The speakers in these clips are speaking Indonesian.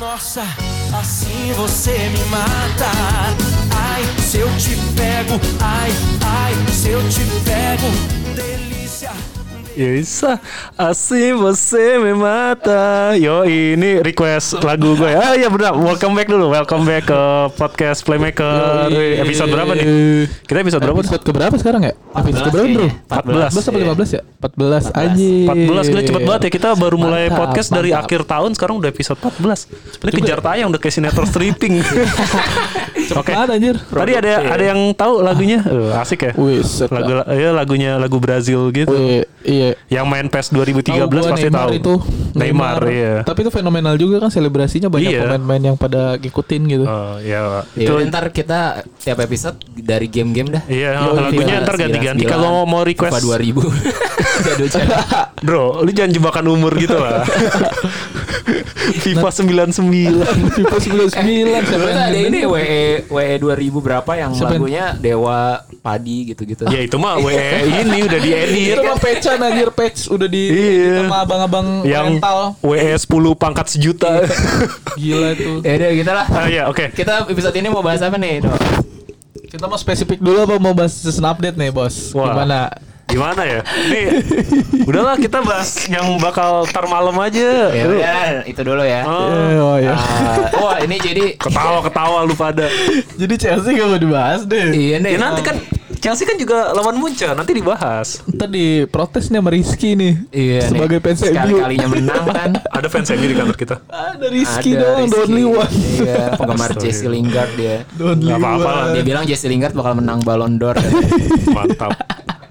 Nossa, assim você me mata. Ai, se eu te pego, ai, ai, se eu te pego, delícia. Bisa Asing você me mata Yo ini request lagu gue Ah iya benar Welcome back dulu Welcome back ke podcast Playmaker Yoi. Episode berapa nih? Kita episode berapa? Episode keberapa sekarang ya? Episode keberapa bro? 14 14 apa 15 ya? 14 aja 14 Gila cepet banget ya Kita baru mulai Mantap, podcast dari mantap. akhir tahun Sekarang udah episode 14 Ini kejar tayang udah kayak sinetron stripping Oke Cepet anjir Tadi ada ada yang tahu lagunya? Eh, asik ya? Wih Lagu ya lagunya lagu Brazil gitu. Wih, iya Yang main PES 2013 Tahu gua pasti Neymar tahu. itu Neymar, iya. Tapi itu fenomenal juga kan selebrasinya banyak Iya. pemain-pemain yang pada ngikutin gitu Oh, ya. Ya Itu udah, ntar kita tiap episode dari game-game dah. Iya, Yo, lagunya iya. ntar ganti-ganti. 99, Kalau mau request, FIFA 2000. Jadul-jadul. bro, lu jangan jebakan umur gitu lah. FIFA 99. FIFA 99 siapa Terus yang ada ini? WE WE 2000 berapa yang Siapa yang- lagunya Dewa Padi gitu-gitu. ya itu mah WE ini udah diedit. Itu mah patchan anjir patch udah di Iya. sama abang-abang Yang rental WE 10 pangkat sejuta. Gila itu Ya udah gitu lah. Ah ya, oke. Kita episode ini mau bahas apa nih, Dok? Kita mau spesifik dulu apa mau bahas season update nih bos Wah. Gimana? Gimana ya? Nih, udahlah kita bahas yang bakal tar malam aja. Ya udah, itu dulu ya. Oh, Eh, oh ya Ah, wah, ini jadi ketawa-ketawa lu pada. Jadi Chelsea gak mau dibahas deh Iya nih. Ya nanti kan Chelsea kan juga lawan Munchen, nanti dibahas. Ntar diprotes nih sama Rizky nih Iya. Sebagai fans MU Sekali-kalinya menang kan. Ada fans MU di kantor kita. Ada Rizky Ada dong, Rizky. the only one Iya, penggemar. Jesse Lingard dia. The only Gak apa-apa lah. one. Dia bilang Jesse Lingard bakal menang Ballon d'Or. Mantap.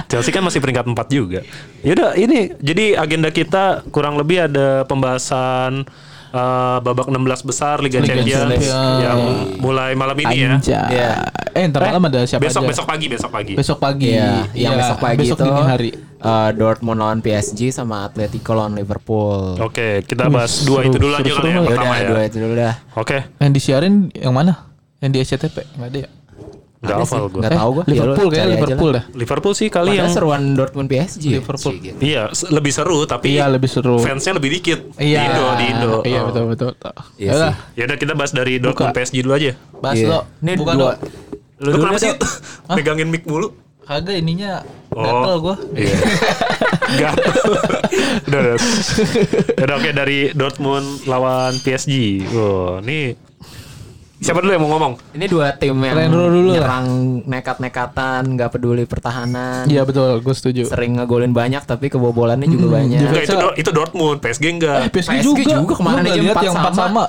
Chelsea kan masih peringkat 4 juga. Yaudah ini jadi agenda kita kurang lebih ada pembahasan eh, babak 16 besar Liga, Liga Champions Champions. yang mulai malam ini ya. Anjay. Iya. Eh, ntar malam ada siapa Besok aja? besok pagi besok pagi. Besok pagi. Iya, yang Iya, besok pagi besok itu dini hari. eh, Dortmund lawan PSG sama Atletico lawan Liverpool. Oke, kita Wih, bahas dua seru, itu dulu aja seru, kali ya seru. Ya pertama ya. dua itu dulu dah. Oke, Yang disiarin yang mana? Yang di SCTV? Enggak ada ya? Ada hafal sih, gue. nggak tahu gua. Ya, Liverpool lu kayak cari aja Liverpool lah. dah. Liverpool sih kali Padahal yang seruan Dortmund PSG. ya? Liverpool. Gitu. iya se- lebih seru tapi Iya, lebih seru. fansnya lebih dikit. Iya. Di Indo, di Indo. Iya, betul betul. betul. Iya Yaudah, Ya udah kita bahas dari Dortmund Buka. PSG dulu aja. bahas Iya. lo. Ini Bukan dua. lo. Lu, kenapa sih Dok. megangin mic mulu? Kagak ininya Oh. gatel gua. Iya. Gatel. udah, udah. Udah oke dari Dortmund lawan PSG. Oh, ini siapa dulu yang mau ngomong? Ini dua tim yang Rendro dulu lah. nyerang nekat-nekatan, nggak peduli pertahanan. Iya betul, gue setuju. Sering ngegolin banyak tapi kebobolannya juga Hmm, banyak. Enggak itu itu Dortmund, PSG enggak. Eh, PSG, PSG juga. juga kemarin aja empat yang empat sama. sama.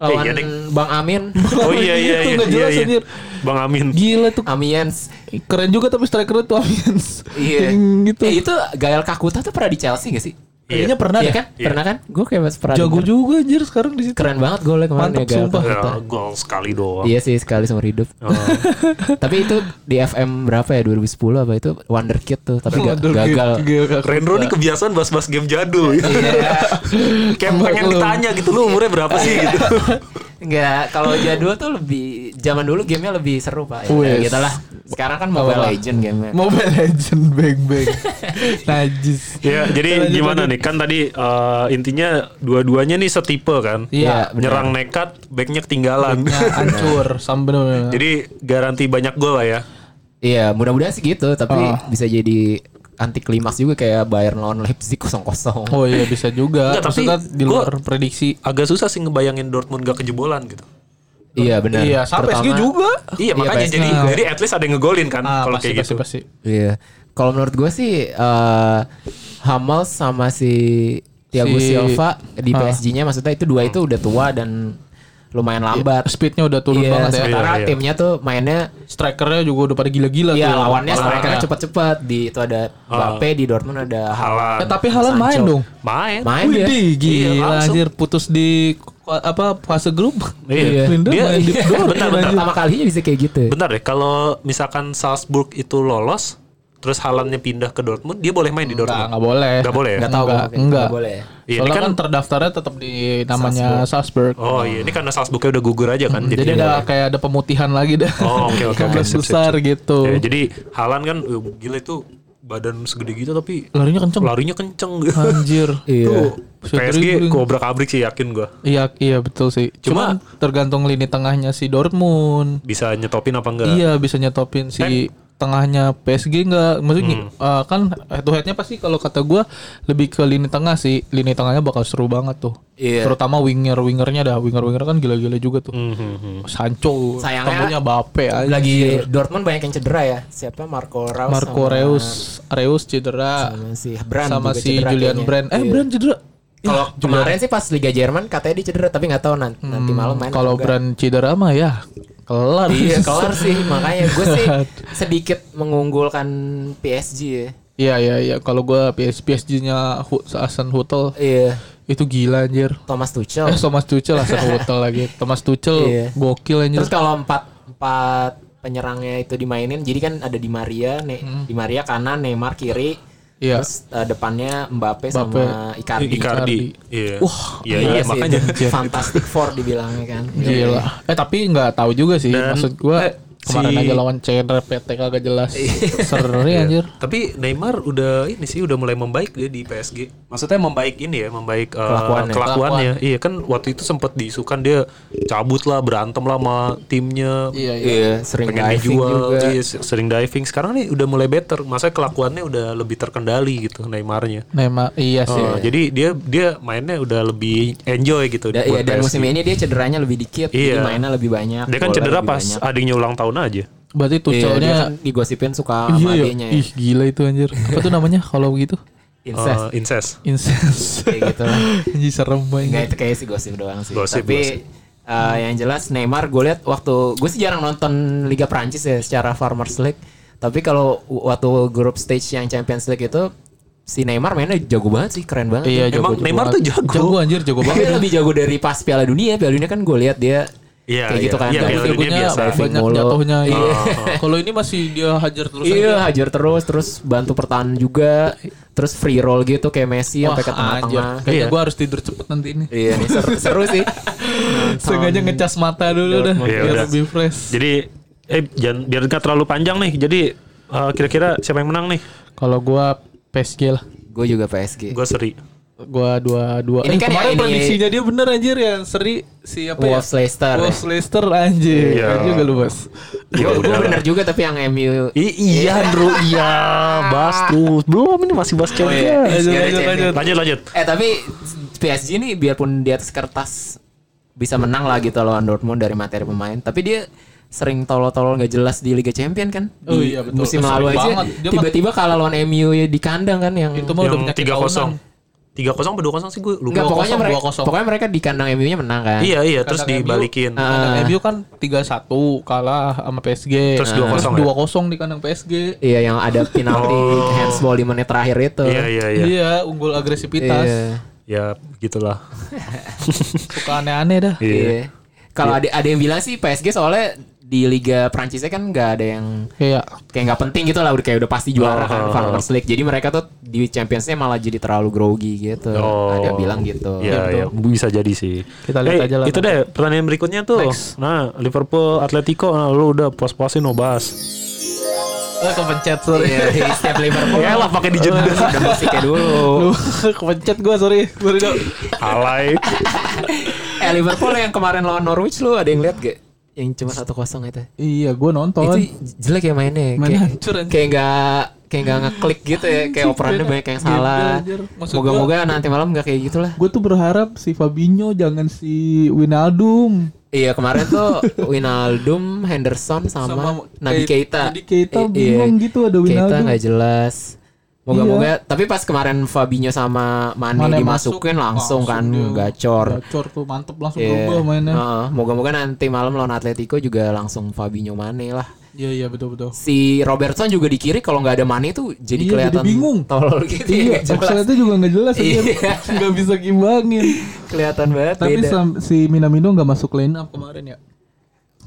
Lawan iya, Ding. Bang Amin. Oh iya iya Itu iya. nggak iya, jelas, iya. anjir. Bang Amin. Gila tuh. Amiens. Keren juga tapi striker itu Amiens. Iya. Gitu. Eh, itu Gael Kakuta tuh pernah di Chelsea gak sih? Kayaknya pernah Iya deh. kan? Pernah kan? Gue kayak masih pernah. Jago denger. juga anjir sekarang di situ. Keren banget golnya kemarin Mantap, ya sumpah. Ya, gol sekali doang. Iya sih sekali seumur hidup. Oh. Tapi itu di FM berapa ya 2010 apa itu Wonderkid tuh tapi ga- Waduh, gagal. Rendro nih kebiasaan bahas-bahas game jadul. Iya. Kayak pengen ditanya gitu lu umurnya berapa sih gitu. Enggak, kalau jadul tuh lebih zaman dulu gamenya lebih seru pak. Ya, gitu lah. Sekarang kan Mobile Apa-apa. Legend gamenya. Mobile Legend bang bang. Najis. Ya, jadi Lanjut, gimana nih? Kan tadi eh, intinya dua-duanya nih setipe kan. Iya, benar. Nyerang nekat, backnya ketinggalan. Ya, hancur bener-bener. jadi garansi banyak gol lah ya. Iya, mudah-mudahan sih gitu, tapi Oh. bisa jadi anti klimaks juga kayak Bayern lawan Leipzig 0-0. Oh iya bisa juga. Enggak, tapi di gua- luar prediksi. Agak susah sih ngebayangin Dortmund gak kejebolan gitu. Iya benar. Iya, sampai PSG juga. Iya, makanya PSG. jadi jadi at least ada yang ngegolin kan Ah, kalau pasti, kayak pasti, gitu. pasti. Iya. Kalau menurut gue sih eh Hummels sama si Thiago Si- Silva di Ah. PSG-nya maksudnya itu dua itu udah tua dan lumayan lambat. Speednya udah turun Iya, banget ya. sementara Iya, iya. timnya tuh mainnya Strikernya juga udah pada gila-gila Iya tuh. lawannya Parah. strikernya cepet-cepet di itu ada Mbappe di Dortmund ada Haaland. Eh, tapi Halan main dong. Main. Main dia. Widih, Iya, gila langsung. anjir putus di apa fase grup. Iya. Linda Dia- main di iya, bentar, bentar. Pertama kalinya bisa kayak gitu. Bentar deh, kalau misalkan Salzburg itu lolos, terus Halannya pindah ke Dortmund, dia boleh main di Dortmund. enggak boleh. Nggak boleh ya? Nggak tahu Enggak. Nggak boleh. Iya, Soalnya ini kan, kan terdaftarnya tetap di namanya Salzburg. Oh iya, ini karena Salzburgnya udah gugur aja kan. Jadi dia ada boleh. kayak ada pemutihan lagi dah. Oh, oke, oke, oke. 15 Sip, sip, besar gitu. Ya, jadi Halan kan uh, gila itu badan segede gitu tapi Larinya kenceng. larinya kenceng. Anjir. Iya. Tuh PSG kobrak abrik sih yakin gua. Iya, iya betul sih. Cuma- Cuma tergantung lini tengahnya si Dortmund. Bisa nyetopin apa enggak? Iya, bisa nyetopin si tengahnya PSG enggak. Maksudnya eh, kan head to headnya pasti kalau kata gua lebih ke lini tengah sih. Lini tengahnya bakal seru banget tuh. Iya. Terutama winger-wingernya dah. Winger-winger kan gila-gila juga tuh. Hmm, hmm, hmm. Sancho, Sayangnya Bape aja. Lagi Dortmund banyak yang cedera ya. Siapa Marco Reus Marco sama- Reus, Reus cedera sama si Brand sama si cedera Julian kayaknya. Brand. Eh, Iya. Brand cedera. Kalau kemarin sih pas Liga Jerman katanya dia cedera tapi nggak tahu nanti, nanti malam main. Hmm, Kalau. Brand cedera mah ya kelar. Iya kelar sih makanya gue sih sedikit mengunggulkan PSG ya. Iya iya iya kalau gua PS PSG-nya Hasan Hutel Iya itu gila anjir. Thomas Tuchel. Eh Thomas Tuchel Hasan Hutel lagi. Thomas Tuchel Iya. gokil anjir. Terus kalau empat empat penyerangnya itu dimainin, jadi kan ada Di Maria, ne Di Maria kanan, Neymar kiri, Hmm. Iya. terus eh, depannya Mbappe, Mbappe. sama Icardi. Icardi. Iya. Wah, Iya iya makanya. Fantastic Four dibilangnya kan. Gila. Eh tapi nggak tahu juga sih. Dan, Maksud gua eh, kemarin si- aja lawan Chandra PT kagak jelas. Iya. anjir. Tapi Neymar udah ini sih udah mulai membaik dia di PSG. Maksudnya membaik ini ya, membaik eh, Kelakuannya. kelakuannya. Iya kan waktu itu sempat diisukan dia cabut lah, berantem lah sama timnya. Iya iya. Iya, sering pengen diving dijual, juga. iya, sering diving. Sekarang nih udah mulai better. Masa kelakuannya udah lebih terkendali gitu Neymarnya. Neymar iya sih. Oh, jadi dia dia mainnya udah lebih enjoy gitu Da- buat iya, dan PSG. musim ini dia cederanya lebih dikit, jadi Iya. mainnya lebih banyak. Dia kan cedera pas adiknya ulang tahun aja. Berarti Iya, dia Tuchelnya kan digosipin suka Iya, sama iya. adiknya ya. Ih gila itu anjir. Apa tuh namanya kalau begitu? Incest. Eh, incest. Incest. kayak gitu lah. Anjir serem Enggak banget. itu kayak sih gosip doang sih. Gosip, Tapi gosip. eh, yang jelas Neymar gue lihat waktu gue sih jarang nonton Liga Prancis ya secara Farmers League. Tapi kalau waktu grup stage yang Champions League itu si Neymar mainnya jago banget sih, keren banget. Iya, Emang jago, Neymar tuh jago. Jago anjir, jago Dia banget. lebih jago dari pas Piala Dunia. Piala Dunia kan gue lihat dia Iya, kayak iya. gitu kan. Iya, Piala Dunia Jagonya biasa. banyak mulu. jatuhnya. Iya. Iya. Kalau ini masih dia hajar terus Iya, aja. hajar terus, terus bantu pertahanan juga, terus free roll gitu kayak Messi Wah, sampai ke tengah-tengah. Kayaknya Iya. gue harus tidur cepet nanti ini. Iya, nih seru, seru sih. Sengaja ngecas mata dulu dah Iya, biar udah. lebih fresh. Jadi eh jangan biar nggak terlalu panjang nih. Jadi eh, kira-kira siapa yang menang nih? Kalau gua PSG lah. Gue juga PSG. Gue seri. Gua dua dua. Ini eh, kan kemarin ya, ini- prediksinya dia bener anjir ya. Seri si apa ya? Wolves Leicester. Wolves Leicester anjir. Iya. Kan juga lu bos. Ya Gue udah. bener juga tapi yang MU I- iya, Bro. Iya, bahas terus. Belum ini masih Oh, Champions. iya. Lanjut, Iya, lanjut, iya, lanjut. Lanjut, lanjut. Eh tapi PSG nih biarpun di atas kertas bisa menang lah gitu lawan Dortmund dari materi pemain, tapi dia sering tolol-tolol nggak jelas di Liga Champion kan. Di Oh iya, betul. Musim lalu aja tiba-tiba kalah lawan MU ya di kandang kan yang Itu mah udah Yang penyakit tiga kosong. Tiga kosong atau dua kosong sih gue lupa. Enggak, pokoknya 2-0, mereka 2-0. pokoknya mereka di kandang MU-nya menang kan. Iya, iya. Terus Kandang MU. dibalikin. Ah. Kandang MU kan 3-1 kalah sama PSG. Terus 2-0 ya? 2-0 di kandang PSG. Iya yang ada penalti Oh. handsball di menit terakhir itu. Iya, iya, iya. Iya, unggul agresivitas. Iya. Ya, gitulah. Suka aneh-aneh dah. Iya. Iya. Kalau ada ada yang bilang sih PSG soalnya di Liga Prancisnya kan nggak ada yang Kayak kayak nggak penting gitu lah udah kayak udah pasti juara kan Oh. Farmers League jadi mereka tuh di Championsnya malah jadi terlalu grogi gitu Oh. ada yang bilang gitu Iya, iya, bisa jadi sih. Kita lihat Eh, aja lah Itu deh pertandingan berikutnya tuh. Next. Nah, Liverpool Atletico nah, lu udah puas-puasin no bahas. Eh kepencet sorry. Iya, setiap Liverpool Ya lah pakai dijeda. ada musiknya dulu Lu kepencet gua sorry. Sorry dong. Alay. eh Liverpool yang kemarin lawan Norwich lu ada yang lihat gak yang cuma satu kosong itu Iya, gua nonton. itu jelek ya mainnya Main kayak hancur, kayak nggak kayak nggak ngeklik gitu ya kayak operannya banyak yang salah moga-moga nanti malam nggak kayak gitulah Gue tuh berharap si Fabinho jangan si Winaldum. Iya kemarin tuh Winaldum, Henderson sama, Sama Nabi Kei- Keita. Nabi Keita bingung gitu ada Keita Wijnaldum. nggak jelas. Moga-moga. Tapi pas kemarin Fabinho sama Mane, Mane dimasukin masuk, langsung, kan dia gacor. Gacor tuh mantep langsung Iya. berubah mainnya. Heeh, Moga-moga nanti malam lawan Atletico juga langsung Fabinho Mane lah. Iya iya betul betul. Si Robertson juga di kiri kalau nggak ada Mane tuh jadi Iya, kelihatan jadi bingung. tolol gitu. ya, Iya, jelas. offside-nya juga nggak jelas Iya. anjir. Nggak bisa gimbangin. kelihatan banget Tapi beda. si Minamino nggak masuk line up kemarin ya.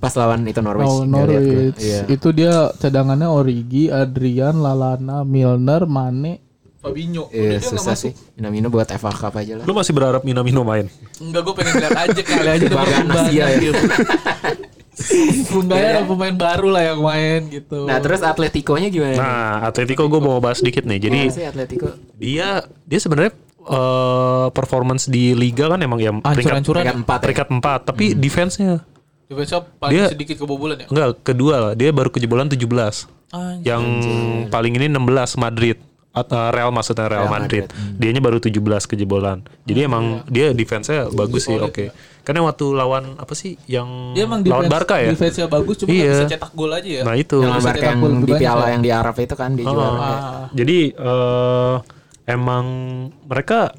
Pas lawan itu Norwich. Oh. Norwich. Iya. Itu dia cadangannya Origi, Adrian, Lalana, Milner, Mane, Fabinho. Iya, Udah dia nggak susah masuk. sih. Minamino buat FA Cup aja lah. Lu masih berharap Minamino main? Enggak, gue pengen lihat aja kali aja dia Kebanggaan. Asia ya. Ada pemain baru lah yang main gitu. Nah, terus Atletico-nya gimana? Nah, Atletico gue mau bahas dikit nih. Jadi sih Atletico? dia dia sebenarnya eh, performance di liga kan emang yang peringkat Ancur-ancuran Peringkat empat ya? peringkat 4, tapi defense-nya Defense paling Dia- sedikit kebobolan ya. enggak kedua lah. Dia baru kejebolan 17. Anjir. Yang paling ini 16 Madrid. At- eh, Real maksudnya Real, Real Madrid. Madrid. Hmm. Dianya baru 17 kejebolan. Jadi emang dia defense-nya bagus sih, oke. Karena waktu lawan apa sih yang Dia emang lawan defense, Barca ya? Defense-nya bagus cuma Iya. bisa cetak gol aja ya. Nah, itu. Yang Barca yang di piala ya? yang di Arab itu kan di juara. Ah. Jadi eh emang mereka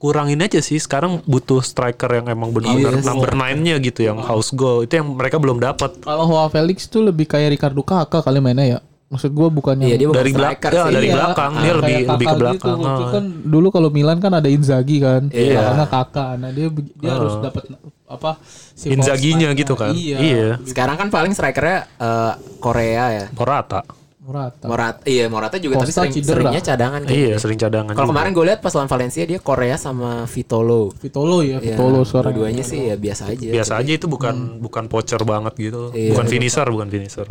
kurangin aja sih sekarang butuh striker yang emang benar-benar Iya, number 9-nya gitu yang house goal. Itu yang mereka belum dapat. Kalau Joao Felix tuh lebih kayak Ricardo Kakak kali mainnya ya. Maksud gua bukannya Iya, dia bukan Dari belak- striker ya, dari Iya, belakang. Dia lebih lebih ke Kakak belakang. Gitu. Ah. kan dulu kalau Milan kan ada Inzaghi kan. Iya. Karena kakak. Nah, dia dia harus dapat apa? si Inzaginya false gitu nine-nya. kan. Iya. Iya. Sekarang kan paling strikernya eh, Korea ya. Morata. Morata. Morata, iya Morata juga tapi Costa sering, cedera. seringnya cadangan kayak Iya, gitu. sering cadangan. Kalau kemarin gue lihat pas lawan Valencia dia Korea sama Vitolo. Vitolo ya, Ya, Vitolo sekarang. Dua-duanya sih ya biasa aja. biasa aja itu bukan bukan poacher banget gitu. Iya. Bukan finisher, bukan finisher.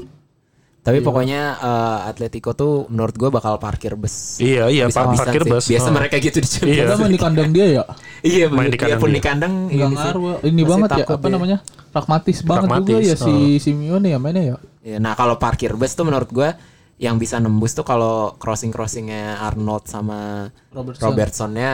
Tapi pokoknya eh, Atletico tuh menurut gue bakal parkir bus. Iya, iya, par- Habis-habisan parkir sih. bus. Biasa Oh. mereka gitu di Iya. Champions. Padahal main di kandang dia ya. Iya, Main di kandang dia. di kandang ini sih. ngaruh. Ini banget ya, apa dia. namanya? Pragmatis banget juga ya si Simeone ya mainnya ya. Ya, nah kalau parkir bus tuh menurut gue yang bisa nembus tuh kalau crossing crossingnya Arnold sama Robertson. Robertsonnya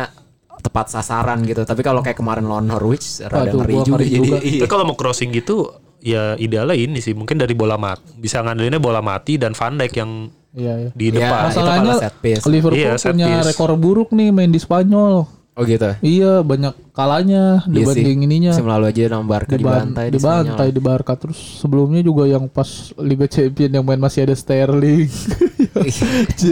tepat sasaran gitu. Tapi kalau kayak kemarin lawan Norwich rada ngeri juga jadi. juga. Iya. Tapi kalau mau crossing gitu ya idealnya ini sih mungkin dari bola mati. Bisa ngandelinnya bola mati dan Van Dijk yang Iya, iya. di Iya. depan. itu Masalahnya set piece. Liverpool Iya, set punya piece. rekor buruk nih main di Spanyol. Oh gitu. Iya, banyak kalahnya Iya sih. dibanding ininya. Musim lalu aja sama Barca Diban- dibantai di dibantai Spanyol. di Barca terus sebelumnya juga yang pas Liga Champion yang main masih ada Sterling,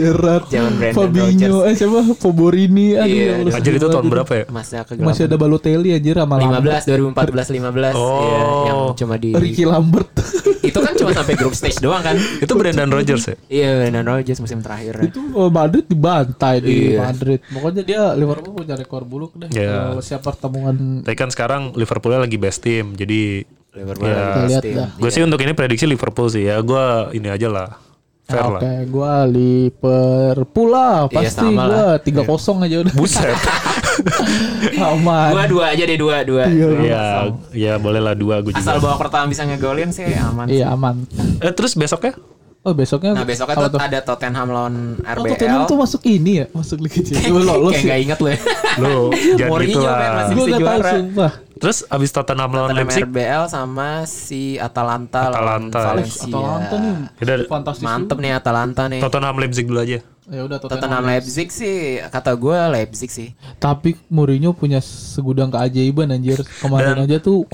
Brandon Fabinho, eh siapa? Poborini, aduh Iya, yang udah Anjir itu tahun berapa ya? Masih Masih ada Balotelli anjir sama Lambert. 15 2014 15 Oh. ya, yang cuma di Ricky Lambert. itu kan cuma sampai grup stage doang kan Itu Brendan Rodgers ya? iya Brendan Rodgers musim terakhir itu oh, Madrid dibantai di Iya. Madrid. Pokoknya dia Liverpool punya rekor buruk deh. Iya. Kalau siap pertemuan Tapi kan sekarang Liverpoolnya lagi best team, jadi Liverpool Ya. lihat dah. gue sih untuk ini prediksi Liverpool sih ya. Gue ini aja lah, fair Oke, lah. gua Liverpool lah Iya, pasti sama gua lah. 3-0 aja udah. Buset. Aman. dua dua aja deh dua dua ya, ya boleh lah dua gue asal juga. babak pertama bisa ngegolin sih aman Iya aman. Eh, terus besoknya? Oh besoknya nah besoknya apa tuh ada Tottenham lawan Oh, RBL Tottenham tuh masuk ini ya, masuk Liga Champions. Lolos kayak ya. gak inget lu ya Lo jangan gitu lah. bisa gak tahu juara. sumpah. Terus abis Tottenham lawan Tottenham Leipzig, RBL sama si Atalanta, Atalanta. Valencia Atalanta nih Yaudah, fantastis. mantep nih Atalanta nih Tottenham Leipzig dulu aja. Ya udah Tottenham. Tottenham Leipzig sih kata gue Leipzig sih Tapi Mourinho punya segudang keajaiban anjir. Kemarin Dan- aja tuh.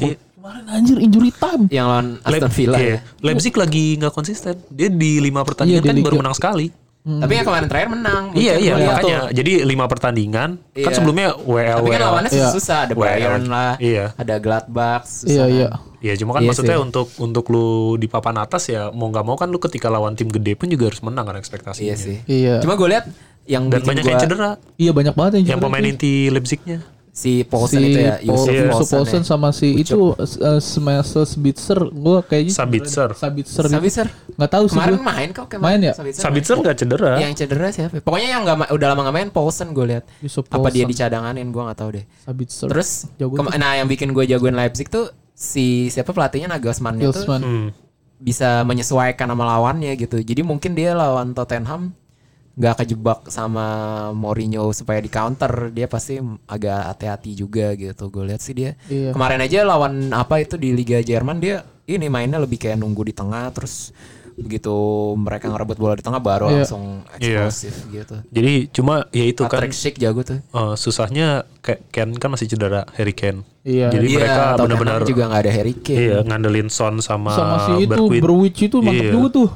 Kemarin anjir injury time. yang lawan Leip- Aston Villa iya. ya. Leipzig lagi nggak konsisten. Dia di lima pertandingan Iya, kan baru menang sekali. Tapi yang kemarin terakhir menang. Iya iya makanya. tuh. Jadi lima pertandingan kan Iya. sebelumnya WL Tapi kan lawannya Iya. susah, ada Bayern lah, iya. ada Gladbach, susah Iya kan. iya. Iya cuma kan Iya maksudnya sih. untuk untuk lu di papan atas ya mau nggak mau kan lu ketika lawan tim gede pun juga harus menang kan ekspektasinya. Iya sih. Iya. Cuma gue lihat yang Dan banyak gua yang cedera. Iya banyak banget yang Yang cedera pemain tuh. inti Leipzignya. Si Paulsen si itu ya, Yusuf Paulsen. Paulsen ya. sama si itu uh, Smesel Spitzer gua kayaknya Sabitzer. Sabitzer. Sabitzer. nggak tahu sih Kemarin gua. main kok kemarin. Main ya? Sabitzer. Sabitzer nggak cedera. Yang cedera siapa? Pokoknya yang nggak udah lama nggak main Paulsen gue lihat. Apa dia dicadanganin gue nggak tahu deh. Sabitzer Terus nah yang bikin gue jagoin Leipzig tuh si siapa pelatihnya Nagelsmann itu. Hmm. bisa menyesuaikan sama lawannya gitu. Jadi mungkin dia lawan Tottenham nggak kejebak sama Mourinho supaya di counter dia pasti agak hati-hati juga gitu. Gue lihat sih dia Iya. kemarin aja lawan apa itu di Liga Jerman dia ini mainnya lebih kayak nunggu di tengah terus begitu mereka ngerebut bola di tengah baru Iya. langsung eksplosif gitu. Jadi cuma ya itu kan Patrick Schick jago tuh. eh, susahnya kayak Ken kan masih cedera Harry Kane. Iya. Jadi Iya, mereka benar-benar juga nggak ada Harry Kane. iya ngandelin Son sama, sama si itu. Berwich itu mantap Iya. juga tuh.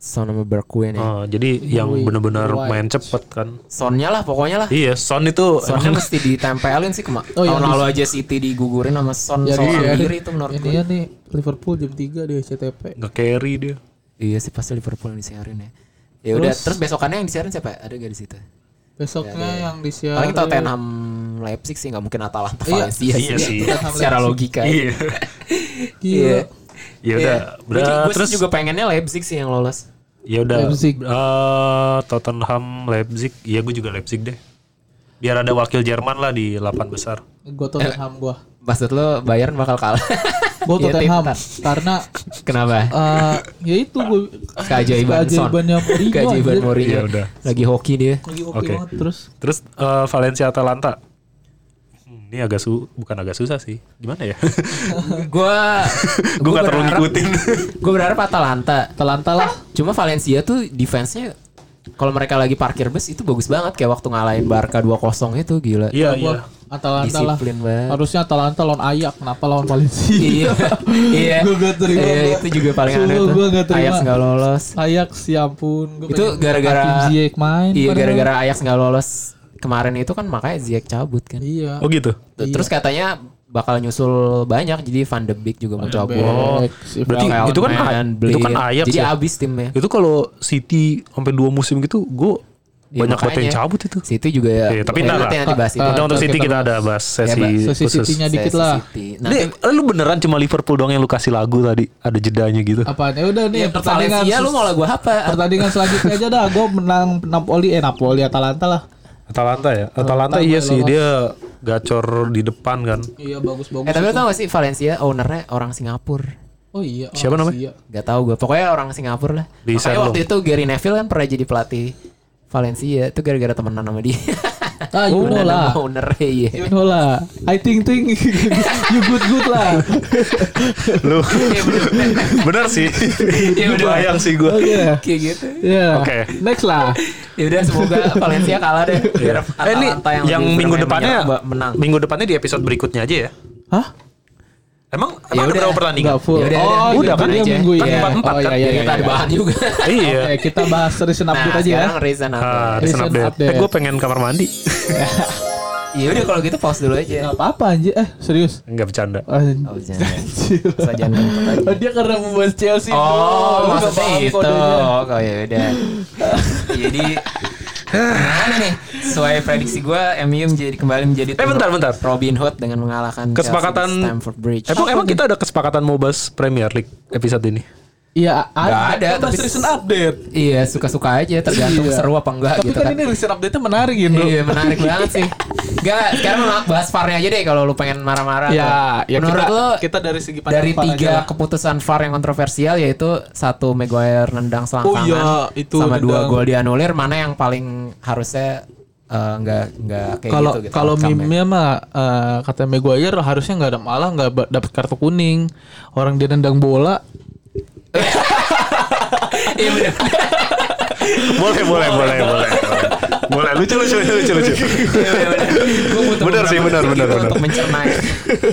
Son sama Bergwijn ya. Oh, jadi yang Bergwijn. benar-benar Bergwijn. main cepet kan. Sonnya lah pokoknya lah. Iya, Son itu Sonnya emang mesti ditempelin sih kema- Oh, yang tahun di- lalu aja City digugurin sama Son Ya, di- kiri itu menurut ini gue. ya nih Liverpool jam 3 di SCTP. nge-carry dia. Iya sih pasti Liverpool yang disiarin ya. Ya udah terus besokannya yang disiarin siapa? Ada gak di situ? Besoknya yang disiarin Paling Tottenham Leipzig sih nggak mungkin Atalanta Iya. Valencia Iya sih. Tottenham Secara Leipzig. logika. Iya. Gila. Ya udah, Iya. terus juga pengennya Leipzig sih yang lolos. Ya udah Leipzig. eh, Tottenham, Leipzig, iya gue juga Leipzig deh. Biar ada wakil Jerman lah di 8 besar. Gue Tottenham gue. Maksud lo Bayern bakal kalah. Gue Iya, Tottenham Tim. karena Kenapa? eh ya itu gue Keajaiban keajaibannya Mourinho. Keajaiban. Mourinho. Ya udah. Lagi hoki dia. Lagi oke Oke. banget terus. Terus eh, Valencia Atalanta. Ini agak su bukan agak susah sih. Gimana ya? Gua gue gak terlalu ngikutin. Gue berharap Atalanta. Atalanta lah. Cuma Valencia tuh defense-nya kalau mereka lagi parkir bus itu bagus banget kayak waktu ngalahin Barca 2-0 itu gila. Iya, Gua iya. Atalanta lah. Disiplin banget. Harusnya Atalanta lawan Ayak, kenapa lawan Valencia? iya. iya. Gua gak terima, Iya, gua. itu juga paling aneh tuh. gua gak terima. Ajax nggak lolos. Ayak si ampun. Gua Itu gara-gara- Hakim Ziyech main. Iya, gara-gara Ajax nggak lolos kemarin itu kan makanya Ziyech cabut kan. Iya. Oh gitu. Terus katanya bakal nyusul banyak jadi Van de Beek juga mau cabut. Oh, si berarti Vel- itu kan Veltman, itu kan. Ajax Jadi ya? abis timnya. Itu kalau City sampai dua musim gitu, gue Iya, banyak banget yang cabut itu. Situ juga ya. Iya, tapi ntar nanti nanti bahas itu. Untuk oke, City kita bahas. ada bahas sesi Bahas Sesi khusus. City-nya dikit lah. City. Nanti eh, lu beneran cuma Liverpool doang yang lu kasih lagu tadi? Ada jedanya gitu. Apaan? Ya udah nih ya, pertandingan Valencia lu mau lagu apa? pertandingan selanjutnya aja dah. Gue menang Napoli eh Napoli Atalanta lah. Atalanta ya? Atalanta Atalanta iya gue sih lolos. dia gacor di depan kan. Iya bagus-bagus. Eh tapi itu. tau gak sih Valencia ownernya orang Singapura? Oh iya. Siapa namanya? Asia. Gak tau gue. Pokoknya orang Singapura lah. Di Makanya waktu itu Gary Neville kan pernah jadi pelatih Valencia. Itu gara-gara temenan sama dia. Ah, you know Temenan lah. iya. You know lah. I think think you good good lah. Lu Iya bener sih. Iya, bener. Bayang sih gue. Oke. Kayak gitu. Ya. Oke. Next lah. Ya udah semoga Valencia kalah deh. Biar Eh ini yang, yang minggu depannya menyerang, menang. minggu depannya di episode berikutnya aja ya. Hah? Emang Ya emang ada udah. berapa pertandingan? Enggak full. Ya udah, oh, udah. Udah kan? dia aja. minggu Kan ya. empat-empat oh, kan? iya, iya, kita iya, ada iya. bahan juga. Iya. Oke, kita bahas recent Nah update aja ya. apa? Ah, recent Recent update. update. Eh gue pengen kamar mandi. Iya udah kalau gitu pause dulu aja. Enggak apa-apa anjir. Eh, serius. Enggak bercanda. Oh kentut aja. Oh, dia karena membahas Chelsea. Oh, maksudnya itu. Oh, ya udah. Jadi gimana nih? Sesuai prediksi gue, MU menjadi kembali menjadi Eh, bentar, bentar. Robin Hood dengan mengalahkan Kesepakatan- Stamford Bridge. Emang emang kita ada kesepakatan mau bahas Premier League episode ini? Iya, ada, bahas tapi- recent update. Iya suka-suka aja tergantung Iya. seru apa enggak Tapi gitu kan kan. ini recent update-nya menarik gitu. Iya menarik banget sih. Enggak, sekarang bahas VAR-nya aja deh kalau lu pengen marah-marah. Ya, ya Menurut kita, lu kita dari segi pandang dari tiga keputusan VAR yang kontroversial yaitu satu Maguire nendang selangkangan Oh iya, itu sama dua nendang. gol dianulir mana yang paling harusnya eh, nggak nggak kayak Kalau gitu gitu kalau meme mah eh, kata Maguire harusnya nggak ada malah nggak dapat kartu kuning. Orang dia nendang bola. Iya bener. boleh, boleh, boleh, boleh. Boleh, lucu, lucu, lucu, lucu. Iya bener, bener. Gua butuh Bener sih, bener, bener, bener. Untuk mencerna.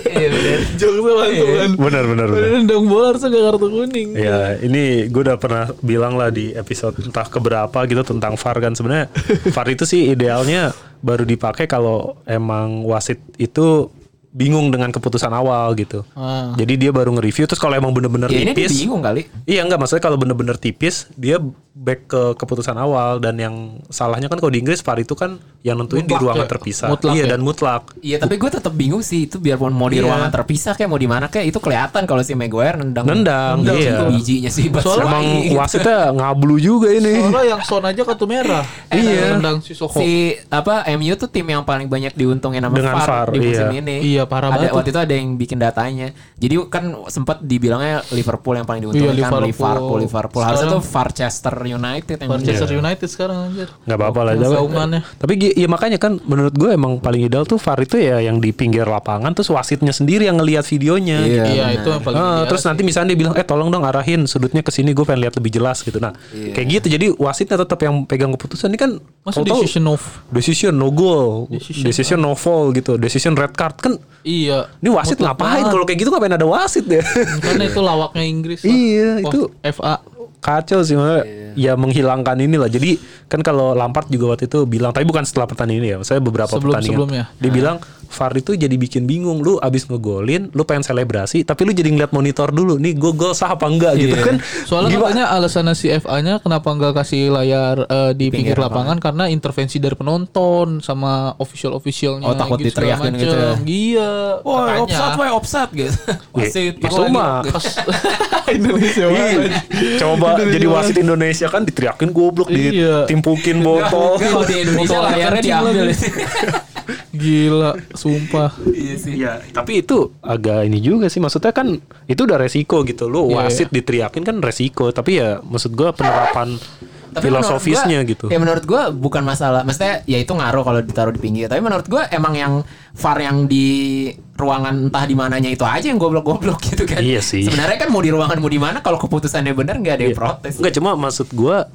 Iya bener. Jokesnya mantap kan. Benar, benar, benar. Nendang bola harusnya nggak kartu kuning. Ya, ini gue udah pernah bilang lah di episode entah keberapa gitu tentang VAR kan sebenarnya VAR itu sih idealnya baru dipakai kalau emang wasit itu bingung dengan keputusan awal gitu. Ah. Jadi dia baru nge-review terus kalau emang bener-bener Ya ini tipis bingung kali. Iya enggak maksudnya kalau bener-bener tipis dia back ke keputusan awal dan yang salahnya kan kalau di Inggris VAR itu kan yang nentuin di Mutlak ruangan ya? terpisah. Mutlak iya ya? dan mutlak. Iya tapi gue tetap bingung sih itu biarpun mau di Iya. ruangan terpisah kayak mau di mana kayak itu kelihatan kalau si Maguire nendang Nendang, nendang iya. itu bijinya sih Soalnya Emang gitu. wasitnya ngablu juga ini. Soalnya yang son aja kartu merah. Iya. Nendang si Soko. si apa MU tuh tim yang paling banyak diuntungin sama Dengan VAR, VAR, di musim iya. ini. Iya, parah ada, banget Waktu itu ada yang bikin datanya. Jadi kan sempat dibilangnya Liverpool yang paling diuntungin Iya, kan Liverpool. Liverpool Liverpool. Harusnya tuh Farchester United yang Manchester Iya. United sekarang anjir. nggak apa-apa lah Yang Tapi- ya makanya kan menurut gue emang paling ideal tuh VAR itu ya yang di pinggir lapangan terus wasitnya sendiri yang ngelihat videonya Iya, Iya, benar. itu yang paling ideal terus sih. nanti misalnya dia bilang eh tolong dong arahin sudutnya ke sini gue pengen lihat lebih jelas gitu nah Iya. kayak gitu jadi wasitnya tetap yang pegang keputusan ini kan Masa decision of decision no goal Decision, decision, no foul gitu decision red card kan Iya. ini wasit Mutlak ngapain kalau kayak gitu ngapain ada wasit ya Karena itu lawaknya Inggris. lah. Iya, Post itu- FA. kacau sih maksudnya Iya. ya menghilangkan inilah jadi kan kalau Lampard juga waktu itu bilang tapi bukan setelah pertandingan ini ya saya beberapa Sebelum- pertandingan sebelumnya. dia bilang VAR itu jadi bikin bingung. Lu abis ngegolin, lu pengen selebrasi, tapi lu jadi ngeliat monitor dulu. Nih gue gol sah apa enggak gitu Iya. kan. Soalnya Gimana? katanya alasannya si FA-nya kenapa nggak kasih layar eh, di pinggir, Pinggir lapangan karena intervensi dari penonton sama official officialnya Oh, takut segala diteriakin gitu ya. Iya. Woi, makanya. offside, woi, offside gitu. Wasit, itu mah Indonesia. Coba jadi wasit Indonesia kan diteriakin goblok, Iya. ditimpukin botol. Kalau di Indonesia Botol layarnya diambil. Gila, sumpah. Iya sih. Iya, tapi itu agak ini juga sih. Maksudnya kan itu udah resiko gitu. Lu Iya, wasit diteriakin kan resiko. Tapi ya maksud gua penerapan Tapi filosofisnya menurut gitu. gua- Ya menurut gua bukan masalah. Maksudnya ya itu ngaruh kalau ditaruh di pinggir. Tapi menurut gua emang yang VAR yang di ruangan entah di mananya itu aja yang goblok-goblok gitu kan. Iya sih. Sebenarnya kan mau di ruangan mau di mana kalau keputusannya benar nggak ada yang protes. Enggak cuma maksud gua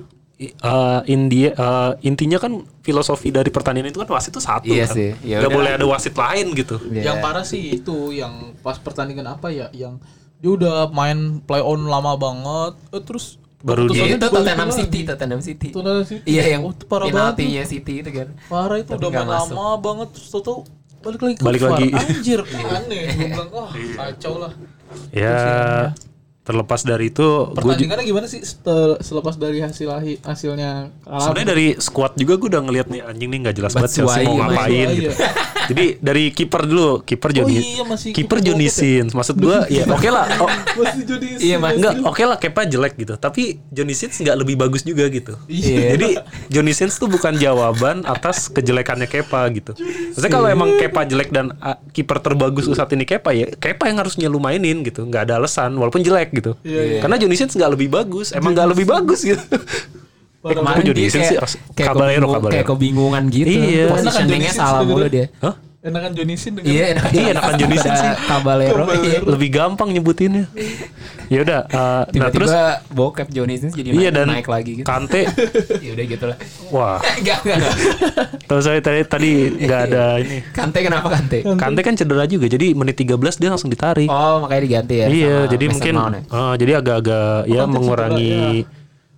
uh, India uh, intinya kan filosofi dari pertandingan itu kan wasit itu satu Iya kan. sih. Ya Nggak udah. boleh ada wasit lain gitu. Iya. Yang parah sih itu yang pas pertandingan apa ya yang dia udah main play on lama banget eh, terus Baru Ya, itu Tottenham. City, Tottenham City. Tottenham City. Iya yang Oh, itu parah banget. penaltinya City itu kan. Parah itu Tapi udah main masuk. lama banget terus tau balik lagi ke Balik lagi. Anjir, aneh. Gue bilang, wah kacau lah. Ya terlepas dari itu Pertandingannya gimana sih selepas dari hasil hasilnya kalah? sebenarnya dari squad juga gue udah ngeliat nih anjing nih nggak jelas banget Chelsea mau ngapain gitu. Jadi dari kiper dulu, kiper Johnny, iya, masih kiper Johnny bokep ya? Sins. Maksud gue ya oke lah. Oh, Iya, Mas. Enggak, oke lah Kepa jelek gitu. Tapi Johnny Sins nggak lebih bagus juga gitu. Iya. Jadi Johnny Sins tuh bukan jawaban atas kejelekannya Kepa gitu. Maksudnya kalau emang Kepa jelek dan ah, kiper terbagus saat ini Kepa ya Kepa yang harusnya lu mainin gitu. Nggak ada alasan walaupun jelek gitu. Iya, iya. Karena Johnny Sins nggak lebih bagus. Emang nggak lebih bagus gitu. Kemarin Johnny Sins kayak, sih kayak, Caballero. kayak kebingungan gitu. Iya. Enakan Positioningnya salah mulu dia. Hah? Enakan Johnny Sin dengan Iya, enak- Iya, enakan Johnny Sins sih. Caballero. Iya. Lebih gampang nyebutinnya. Ya udah, uh, nah terus bokep Johnny jadi iya naik, dan naik lagi gitu. Kante, ya udah gitu lah. wah, Enggak, enggak, enggak. tahu saya tadi tadi nggak ada ini. Kante kenapa Kante? Kante kan cedera juga, jadi menit 13 dia langsung ditarik. Oh, makanya diganti ya. iya, sama jadi mungkin uh, jadi agak-agak ya mengurangi.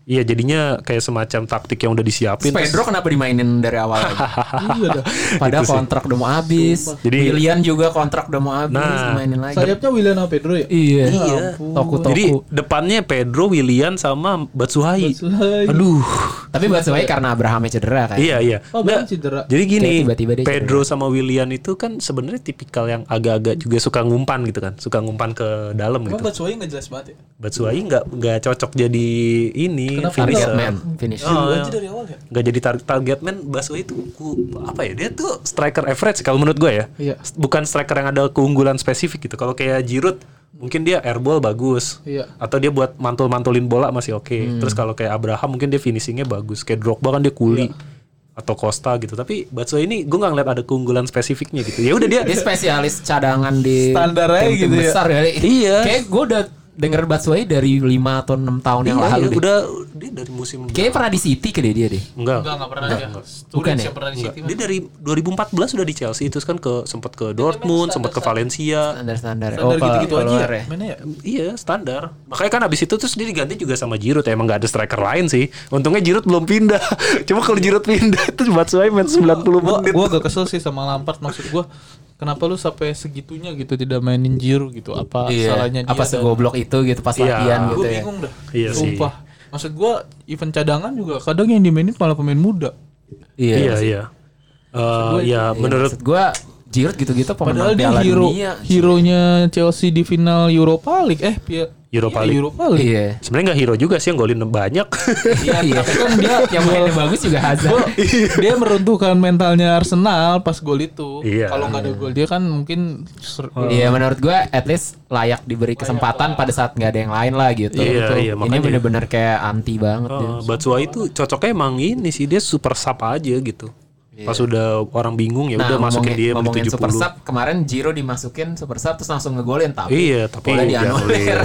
Iya, jadinya kayak semacam taktik yang udah disiapin. terus- Pedro kenapa dimainin dari awal? Iya dah. Padahal Itu sih. kontrak udah mau habis. Jadi- Willian juga kontrak udah mau habis, Nah. dimainin lagi. Sayapnya William sama Pedro ya? Iya. Iya. Toku-toku. Jadi depannya Pedro, Willian sama Batsuhai. Batsuhai. Aduh. Tapi buat sebagai karena Abrahamnya cedera kan. Iya iya. Oh, Bang cedera. Jadi gini, Kayak tiba-tiba dia Pedro sama Willian itu kan sebenarnya tipikal yang agak-agak juga suka ngumpan gitu kan, suka ngumpan ke dalam Emang gitu. Batshuayi nggak jelas banget ya? Batshuayi nggak nggak cocok jadi ini Kenapa? Man, finish. Oh, iya. aja dari awal ya? Nggak jadi tar target man Batshuayi itu ku- apa ya? Dia tuh striker average kalau menurut gue ya. Iya. Bukan striker yang ada keunggulan spesifik gitu. Kalau kayak Giroud mungkin dia airball bagus. Iya. Atau dia buat mantul-mantulin bola masih oke. Hmm. Terus kalau kayak Abraham mungkin dia finishingnya bagus. Kayak Drogba kan dia kuli. Atau Costa gitu. Tapi Batshuayi ini gue nggak ngeliat ada keunggulan spesifiknya gitu. Ya udah dia Dia spesialis cadangan di Standar aja gitu ya. besar kali. Iya. Kayak gue udah denger Batshuayi dari 5 atau 6 tahun yang Iya, lalu iya, deh. udah dia dari musim Kayaknya pernah di City kali dia deh. enggak. Enggak, enggak pernah dia. Bukan ya? yang pernah di Enggak. City. Dia dari 2014 sudah di Chelsea terus kan ke sempat ke Dortmund, sempat ke Valencia. Standar-standar. Standar gitu-gitu aja ya? Mana ya? Iya standar. Makanya kan abis itu terus dia diganti juga sama Giroud. Emang gak ada striker lain sih. Untungnya Giroud belum pindah. Cuma kalau Giroud pindah itu Batshuayi main 90 Gua, menit. gua agak kesel sih sama Lampard maksud gua kenapa lu sampai segitunya gitu tidak mainin Giroud gitu apa Iya. salahnya dia Apa segoblok itu gitu pas Iya. latihan Gua gitu ya. bingung dah Iya sih. sumpah maksud gua event cadangan juga kadang yang dimainin malah pemain muda Iya iya. Eh, ya menurut gue Giroud gitu-gitu padahal dia Piala hero Dunia. hero-nya Chelsea di final Europa League eh Pia- Europa iya, League. Europa League Iya. sebenarnya nggak hero juga sih yang golin banyak. Iya, iya. kan dia yang mainnya bagus juga Hazard. dia meruntuhkan mentalnya Arsenal pas gol itu. Iya. Kalau nggak ada gol dia kan mungkin ser- Iya menurut gue at least layak diberi kesempatan pada saat nggak ada yang lain lah gitu. Iya, Betul. iya, Ini bener-bener kayak anti banget dia. Oh, Batshuayi itu cocoknya emang ini sih dia super sub aja gitu. Pas udah orang bingung ya udah masukin ngomongin- dia ngomongin menit 70. super sub kemarin Giro dimasukin super sub terus langsung ngegolin tapi Iya, tapi jangan dianulir.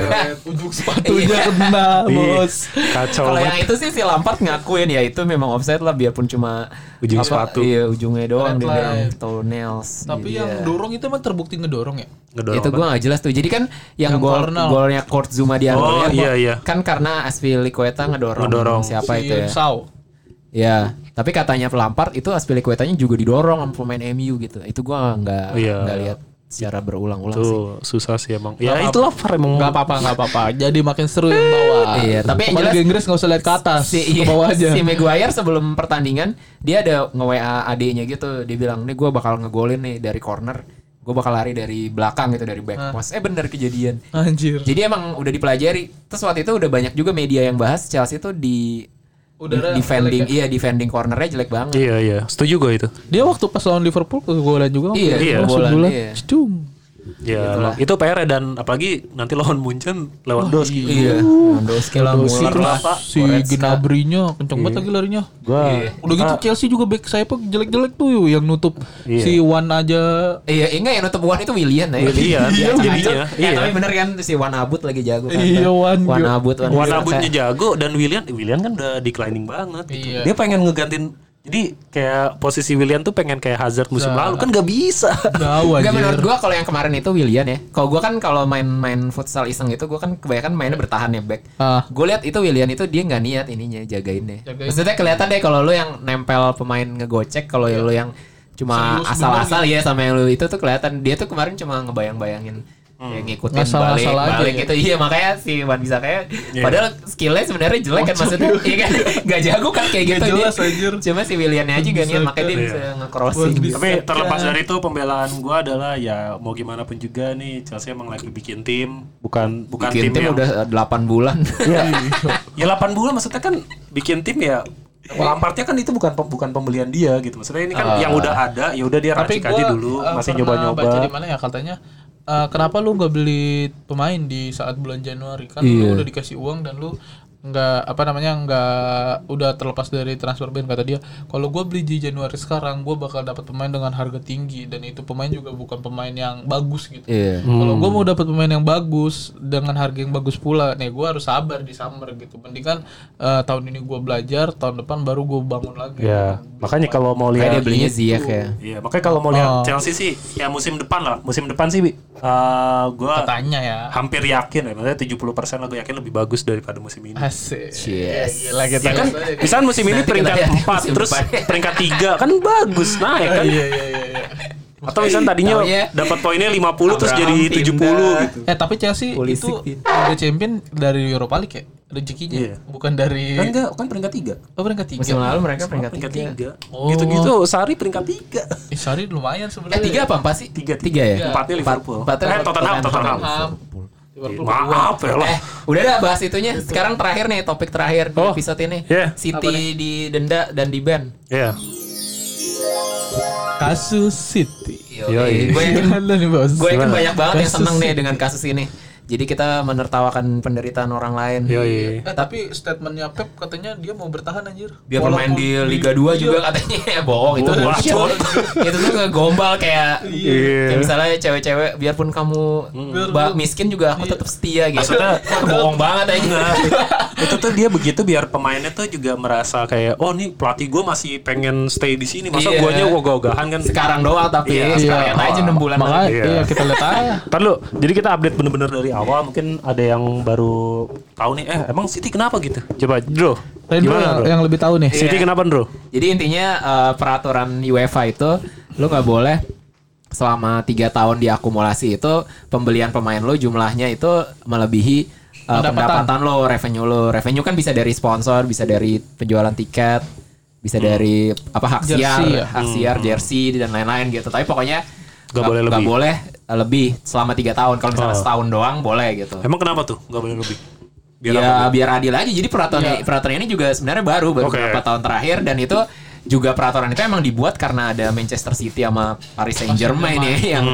ujung sepatunya kena Iya, bos. Kacau Kalau yang itu sih si Lampard ngakuin ya itu memang offside lah biarpun cuma Ujung sepatu. Iya ujungnya doang dia bilang line. toenails. Tapi Iya. yang dorong itu emang terbukti ngedorong ya. Ngedorong itu apa? gue gak jelas tuh. Jadi kan yang, Yang gol golnya Kurt Zuma di Oh, Angola iya, iya. kan karena Asfilicueta ngedorong, Ngedorong. siapa Si itu ya? Sao. Ya, tapi katanya Lampard itu Aspilicuetanya juga didorong sama pemain MU gitu. Itu gua nggak Iya. nggak lihat secara berulang-ulang sih. Tuh susah sih emang. Ya itulah VAR emang. Nggak apa-apa, nggak apa-apa. Jadi makin seru yang bawah. Iya, tapi yang jelas- Inggris nggak usah lihat ke atas, si, ke bawah aja. si Maguire sebelum pertandingan dia ada nge-WA adiknya gitu. Dia bilang, "Nih gua bakal ngegolin nih dari corner. Gue bakal lari dari belakang gitu dari back post." Eh bener kejadian. Anjir. Jadi emang udah dipelajari. Terus waktu itu udah banyak juga media yang bahas Chelsea itu di Udara defending jelek iya defending cornernya jelek banget. Iya iya, setuju gue itu. Dia waktu pas lawan Liverpool kegolan juga. Iya, Iya. Kebobolan, bola. iya. Ya itu PR dan apalagi nanti lawan Munchen Lewandowski. Iya. Lewandowski lah, Lewandowski Muller terus lah, si Goretzka. Gnabrinya kenceng banget lagi larinya. Gua Udah gitu Chelsea juga back sayap jelek-jelek tuh yang nutup Iya. si Wan aja. Iya, enggak yang nutup Wan itu Willian ya. Willian, Iya, jadinya, Ya, iya. tapi bener kan si Wan Abut lagi jago kan. Iya, Wan. Wan Abut, Wan. Abutnya jago dan William William kan udah declining banget gitu. Iya. Dia pengen ngegantiin jadi kayak posisi William tuh pengen kayak Hazard musim lalu kan gak bisa. Enggak aja. menurut gua kalau yang kemarin itu Willian ya. Kalau gua kan kalau main-main futsal iseng itu gua kan kebanyakan mainnya bertahan ya back. Ah. Gue lihat itu Willian itu dia nggak niat ininya jagain deh. Jagain. Maksudnya kelihatan deh kalau lu yang nempel pemain ngegocek, kalau lu yang cuma asal-asal ya sama yang lu itu tuh kelihatan dia tuh kemarin cuma ngebayang-bayangin ya ngikutin Ngasal-ngasal balik aja balik ya. gitu. Iya makanya si Wan bisa kayak padahal skillnya sebenarnya jelek kan maksudnya. iya kan? Nggak jago kan kayak gitu. Dia jelas, anjir. cuma si Williannya aja gak niat makanya dia Iya. bisa nge-crossing. Tapi terlepas dari itu pembelaan gua adalah ya mau gimana pun juga nih Chelsea emang lagi bikin tim bukan bukan bikin tim yang udah 8 bulan. Ya 8 bulan maksudnya kan bikin tim ya Lampardnya kan itu bukan bukan pembelian dia gitu. Maksudnya ini kan yang udah ada ya udah dia racik gua aja dulu eh, masih nyoba-nyoba. baca di mana ya katanya eh, kenapa lu nggak beli pemain di saat bulan Januari kan Iya. lu udah dikasih uang dan lu nggak apa namanya nggak udah terlepas dari transfer ban kata dia kalau gua beli di Januari sekarang gua bakal dapat pemain dengan harga tinggi dan itu pemain juga bukan pemain yang bagus gitu. Iya. kalau gua mau dapat pemain yang bagus dengan harga yang bagus pula nih gua harus sabar di summer gitu. Mendingan eh, tahun ini gua belajar tahun depan baru gua bangun lagi. Ya makanya kalau mau kayak dia lihat belinya Ziyech ya. Iya, makanya kalau mau lihat Oh. Chelsea sih ya musim depan lah. Musim depan sih eh gua katanya ya. hampir yakin ya, maksudnya 70% lah gue yakin lebih bagus daripada musim ini. Asik. Yes. Gila kita Ya kan, misalnya musim ini peringkat lihat 4 musim terus peringkat 3 kan bagus naik kan. Iya iya iya iya. Atau misalnya tadinya dapat poinnya 50 terus jadi Abraham 70 pindah. gitu. Eh tapi Chelsea Pulisic itu. Liga Champion dari Europa League ya rezekinya Iya. bukan dari Kan enggak, kan peringkat 3. oh peringkat tiga musim lalu mereka peringkat Peringkat tiga 3. Oh. Gitu-gitu Sari peringkat 3. Eh, Sari lumayan eh sebenarnya tiga apa empat sih Tiga, tiga ya Empatnya Liverpool. Empatnya eh Tottenham, Tottenham. Tottenham. Liverpool Maaf ya lah. Eh, udah dah bahas itunya. Sekarang terakhir nih topik terakhir di Oh, episode ini. yeah. City di denda dan di ban. Iya. kasus City Yoi. Gue yakin, gue yakin banyak banget yang Kasus seneng nih dengan kasus ini. Jadi kita menertawakan penderitaan orang lain. Yoi. Eh tapi statementnya Pep katanya dia mau bertahan anjir Biar bermain di Liga 2 juga katanya ya bohong itu. Wah, itu, itu tuh ngegombal kayak Iya. kayak misalnya cewek-cewek biarpun kamu ba- miskin juga aku tetap setia gitu. Maksudnya- bohong banget aja. Nah, itu tuh dia begitu biar pemainnya tuh juga merasa kayak oh nih pelatih gue masih pengen stay di sini masa Iya. guanya ogah-ogahan kan Sekarang doang tapi Iya, sekarang lihat aja 6 bulan Makanya lagi. Iya. iya kita lihat aja Ntar lu, jadi kita update bener-bener dari awal mungkin ada yang baru tahu nih eh emang City kenapa gitu coba Bro gimana yang, Bro? yang lebih tahu nih City Iya. kenapa Bro? Jadi intinya eh, peraturan UEFA itu lu nggak boleh selama tiga tahun diakumulasi itu pembelian pemain lo jumlahnya itu melebihi eh, Pendapatan. pendapatan lo, revenue lo. Revenue kan bisa dari sponsor, bisa dari penjualan tiket, bisa dari apa hak Jersey siar, ya? hak siar, jersey dan lain-lain gitu. Tapi pokoknya Nggak boleh lebih. boleh eh, lebih selama tiga tahun. Kalau misalnya Oh. setahun doang boleh gitu. Emang kenapa tuh nggak boleh lebih? Biar ya apa? biar adil aja. Jadi peraturan peraturan ini juga sebenarnya baru baru Oke. beberapa tahun terakhir dan itu juga peraturan itu emang dibuat karena ada Manchester City sama Paris Saint Germain ya yang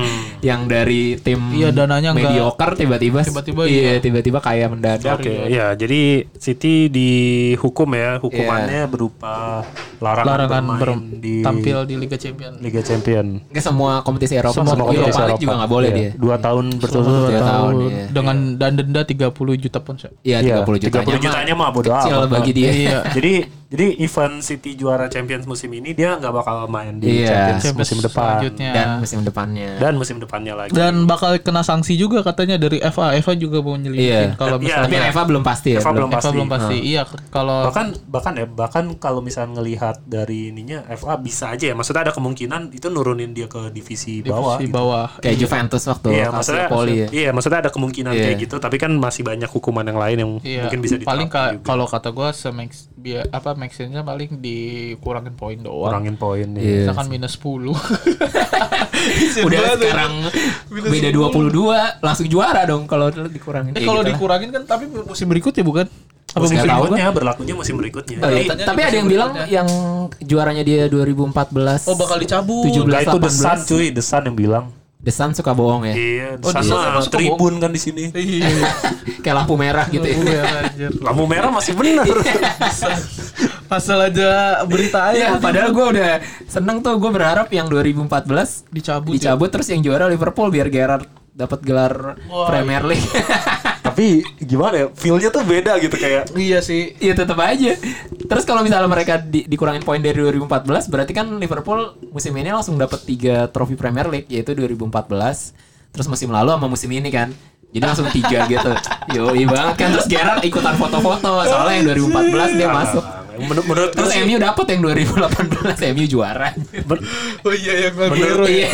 yang dari tim Iya, dananya nggak- mediocre tiba-tiba Tiba-tiba iya iya. tiba-tiba kaya mendadak. Oke, ya jadi City dihukum ya, hukumannya berupa larangan, larangan bermain ber- di tampil di Liga Champion Liga Champion. Nggak semua kompetisi Eropa Semua sama kompetisi Europa League Eropa. juga nggak boleh Iya, dia. Dua tahun Selama berturut-turut. dua Dua tahun, tahun iya. dengan dan denda 30 juta ya. Iya Iya, 30 jutanya 30 jutanya mah bodo kecil bagi dia. Iya. Jadi Jadi event City juara Champions musim ini dia nggak bakal main di Iya. Champions, Champions musim depan selanjutnya. Dan musim depannya. dan musim depannya lagi. dan bakal kena sanksi juga katanya dari FA. FA juga mau Iya. nyelidikin kalau Iya, Tapi misalnya Eva belum pasti ya. Eva belum FA pasti. belum pasti. Iya, kalau bahkan bahkan ya bahkan kalau misalnya ngelihat dari ininya FA bisa aja ya maksudnya ada kemungkinan itu nurunin dia ke divisi, bawah di gitu. bawah. Kayak Juventus waktu Iya, maksudnya Calciopoli ya. iya, maksudnya ada kemungkinan Iya. kayak gitu, tapi kan masih banyak hukuman yang lain yang Iya, mungkin bisa diterapkan paling ka- juga. kalau kata gua semax biar apa maxnya paling dikurangin poin doang. kurangin poin nih. Iya. Misalkan minus 10. Udah sekarang beda 22 langsung juara dong kalau dikurangin. Eh kalau gitu dikurangin kan tapi musim berikutnya bukan? Apa Musim musim tahu berikutnya berlakunya musim berikutnya. Oh, iya. Katanya Tapi ada yang bilang yang juaranya dia 2014. Oh bakal dicabut. 17. enggak itu 18. desan cuy, desan yang bilang. Desan suka bohong ya. Iya, Oh, desan tribun kan di sini. Iya. Kayak lampu merah gitu ya. Iya, anjir. Lampu merah masih benar. Asal aja berita Iya, aja. padahal gue udah seneng tuh gue berharap yang 2014 dicabut. ya. dicabut terus yang juara Liverpool biar Gerrard dapat gelar Wah, Premier League. tapi gimana ya? Feel-nya tuh beda gitu kayak Iya sih. Iya tetap aja. Terus kalau misalnya mereka di- dikurangin poin dari 2014 berarti kan Liverpool musim ini langsung dapat tiga trofi Premier League yaitu 2014 terus musim lalu sama musim ini kan. Jadi langsung tiga gitu. Yoi banget kan terus Gerrard ikutan foto-foto soalnya yang 2014 dia masuk. Menurut menurut gue Terus sih MU dapat yang 2018 MU juara. men- Oh iya yang menurut, Iya.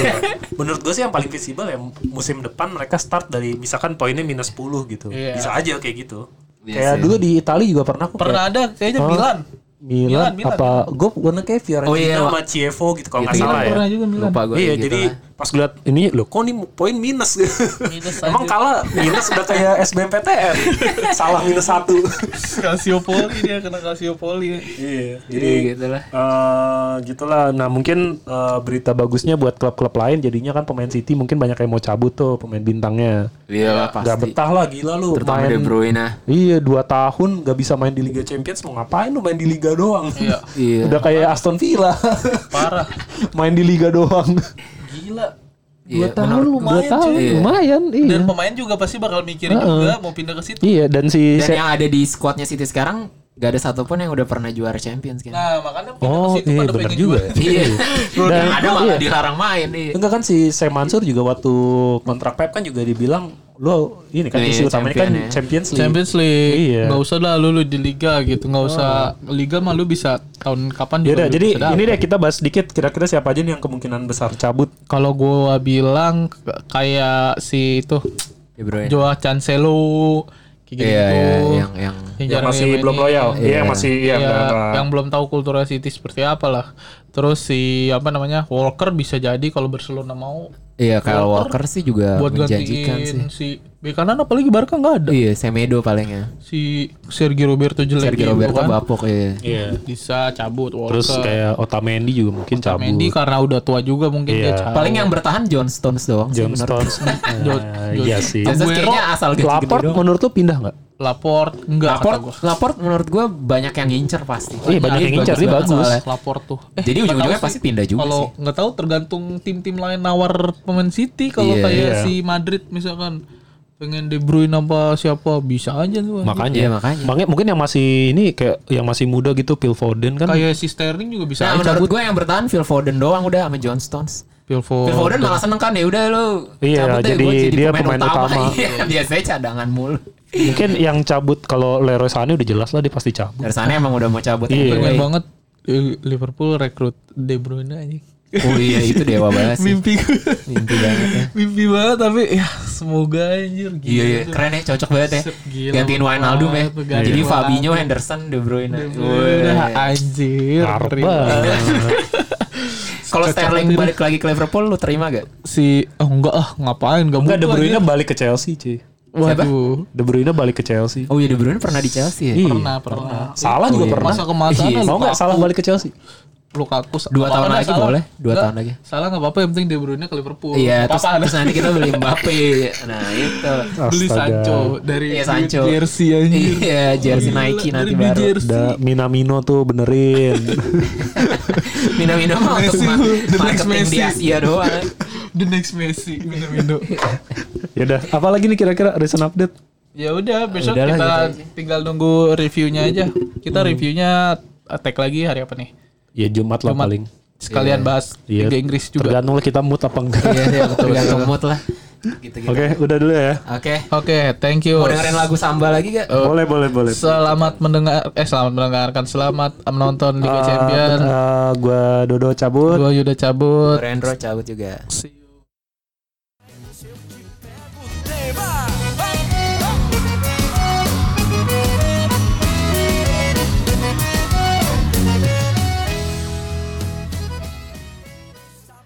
menurut gue sih yang paling visible ya musim depan mereka start dari misalkan poinnya minus 10 gitu. Iya. Bisa aja kayak gitu. Iya kayak sih. dulu di Italia juga pernah kok Pernah kayak- ada kayaknya Oh. Milan. Milan, Milan, Milan. apa gue pernah kayak Fiorentina Oh iya, sama Chievo gitu kalau nggak Gitu, salah gitu. ya. Juga Milan. Lupa gue. Iya, gitu jadi lah. Pas gue liat ini loh kok ini poin minus Minus Emang kalah minus udah kayak SBMPTN. Salah minus satu. Calciopoli dia kena Calciopoli. Iya, Jadi gitu lah. eh gitulah. Nah mungkin eh, berita bagusnya buat klub-klub lain jadinya kan pemain City mungkin banyak yang mau cabut tuh pemain bintangnya. Iya lah Gak pasti. betah lah gila lu Terutama main. De Bruyne. Iya dua tahun gak bisa main di Liga Champions mau ngapain lu main di Liga doang? Iya. Iya. Udah kayak Aston Villa Parah. main di Liga doang. Gila. Iya, Dua tahun menurut- lumayan dua tahun cuy. lumayan iya. Dan pemain juga pasti bakal mikirin juga mau pindah ke situ. Iya dan si Dan yang ada di squadnya City sekarang gak ada satupun yang udah pernah juara Champions kan. Nah, makanya Oh, ke situ iya, pada bener pengen juga. Iya. Dan- ada malah iya. dilarang main. Iya. Enggak kan si Sam Mansur juga waktu kontrak Pep kan juga dibilang lo ini kan isu utamanya kan ya. Champions League. Champions League. Iya. Nggak usah lah lu, lu di liga gitu. Nggak usah liga mah lu bisa tahun kapan juga. Yaudah, lu jadi ini deh kita bahas sedikit kira-kira siapa aja nih yang kemungkinan besar cabut. kalau gua bilang kayak si itu. Joao Cancelo gitu. Iya, iya, yang yang Yang jarang masih belum loyal. Iya, Iya. yang masih iya, Iya, nggak- yang belum tahu kultur City seperti apa lah. Terus si apa namanya Walker bisa jadi kalau Barcelona mau Iya, Kyle Walker sih juga buat menjanjikan sih. si bek kanan apalagi Barca nggak ada. Iya, Semedo palingnya. Si Sergio Roberto jelek Sergio gitu Roberto kan. bapok iya. Iya. Bisa cabut Walker. Terus kayak Otamendi juga mungkin cabut. Mendy karena udah tua juga mungkin Iya. dia cabut. Paling yang bertahan John Stones doang sih John Stones. Nah, Iya sih. John Aguero, kayaknya asal gede Laport menurut lu pindah nggak? Laport enggak kata Laport, menurut gua banyak yang ngincer pasti. Iya, banyak yang ngincer, banget bagus. soalnya. Laport tuh. Eh, Jadi ujung-ujungnya pasti sih. pindah juga Kalau sih. nggak tahu tergantung tim-tim lain nawar pemain City kalau Iya, kayak iya. si Madrid misalkan pengen De Bruyne apa siapa bisa aja tuh. Makanya. Iya, makanya. Makanya mungkin yang masih ini kayak yang masih muda gitu Phil Foden kan. Kayak si Sterling juga bisa Nah, aja menurut cabut. gue yang bertahan Phil Foden doang udah sama John Stones. Phil Phil Foden. Foden malah seneng kan ya udah lu Iya, jadi gua dia pemain utama. Iya, Biasanya cadangan mulu. Mungkin yang cabut kalau Leroy Sané udah jelas lah dia pasti cabut. Dari sana emang udah mau cabut Iya. Pengen banget Liverpool rekrut De Bruyne aja. Oh iya itu dewa banget sih. Mimpi Mimpi banget ya. mimpi banget tapi ya semoga anjir gila. Iya iya keren ya cocok banget ya. Gila Gantiin Wijnaldum ya. Jadi. Fabinho, Henderson, De Bruyne. Udah anjir. Harap ngeri banget. Kalau Sterling balik lagi ke Liverpool lu terima gak? si oh enggak ah ngapain enggak Enggak De Bruyne anjir. balik ke Chelsea, cuy. Waduh. De Bruyne balik ke Chelsea. Oh iya De Bruyne pernah di Chelsea ya? Iya. Pernah, pernah. Salah Oh, juga iya. pernah. Masa kemasan Iya. Mau nggak salah balik ke Chelsea? Lukaku Dua nggak tahun lagi salah. boleh, dua Nggak, tahun lagi. Salah enggak apa-apa yang penting De Bruyne ke Liverpool. Iya, Nggak terus, apa-apa terus nanti kita beli Mbappe. Nah, itu. beli. Sancho dari Iya, Sancho. jersey anjir. Iya, jersey Nike nanti baru. jersey. Udah Minamino tuh benerin. Minamino mah untuk marketing di. Asia doang. The next Messi, Minamino. ya udah, apa lagi nih kira-kira recent update? ya udah besok Udahlah, kita gitu aja. tinggal nunggu reviewnya aja. Kita reviewnya attack lagi hari apa nih? Ya Jumat lah Jumat. paling. Sekalian bahas Iya. Liga Inggris juga. Tergantung lah kita mood apa enggak. Iya, iya betul. Tergantung mood lah. Gitu-gitu. Oke, udah dulu ya. Oke. Oke, thank you. Mau dengerin lagu Samba lagi gak? boleh, boleh, boleh. Selamat mendengar eh selamat mendengarkan, selamat menonton Liga Champion. Eh, gua Dodo cabut. Gua Yuda cabut. Rendro cabut juga. See you.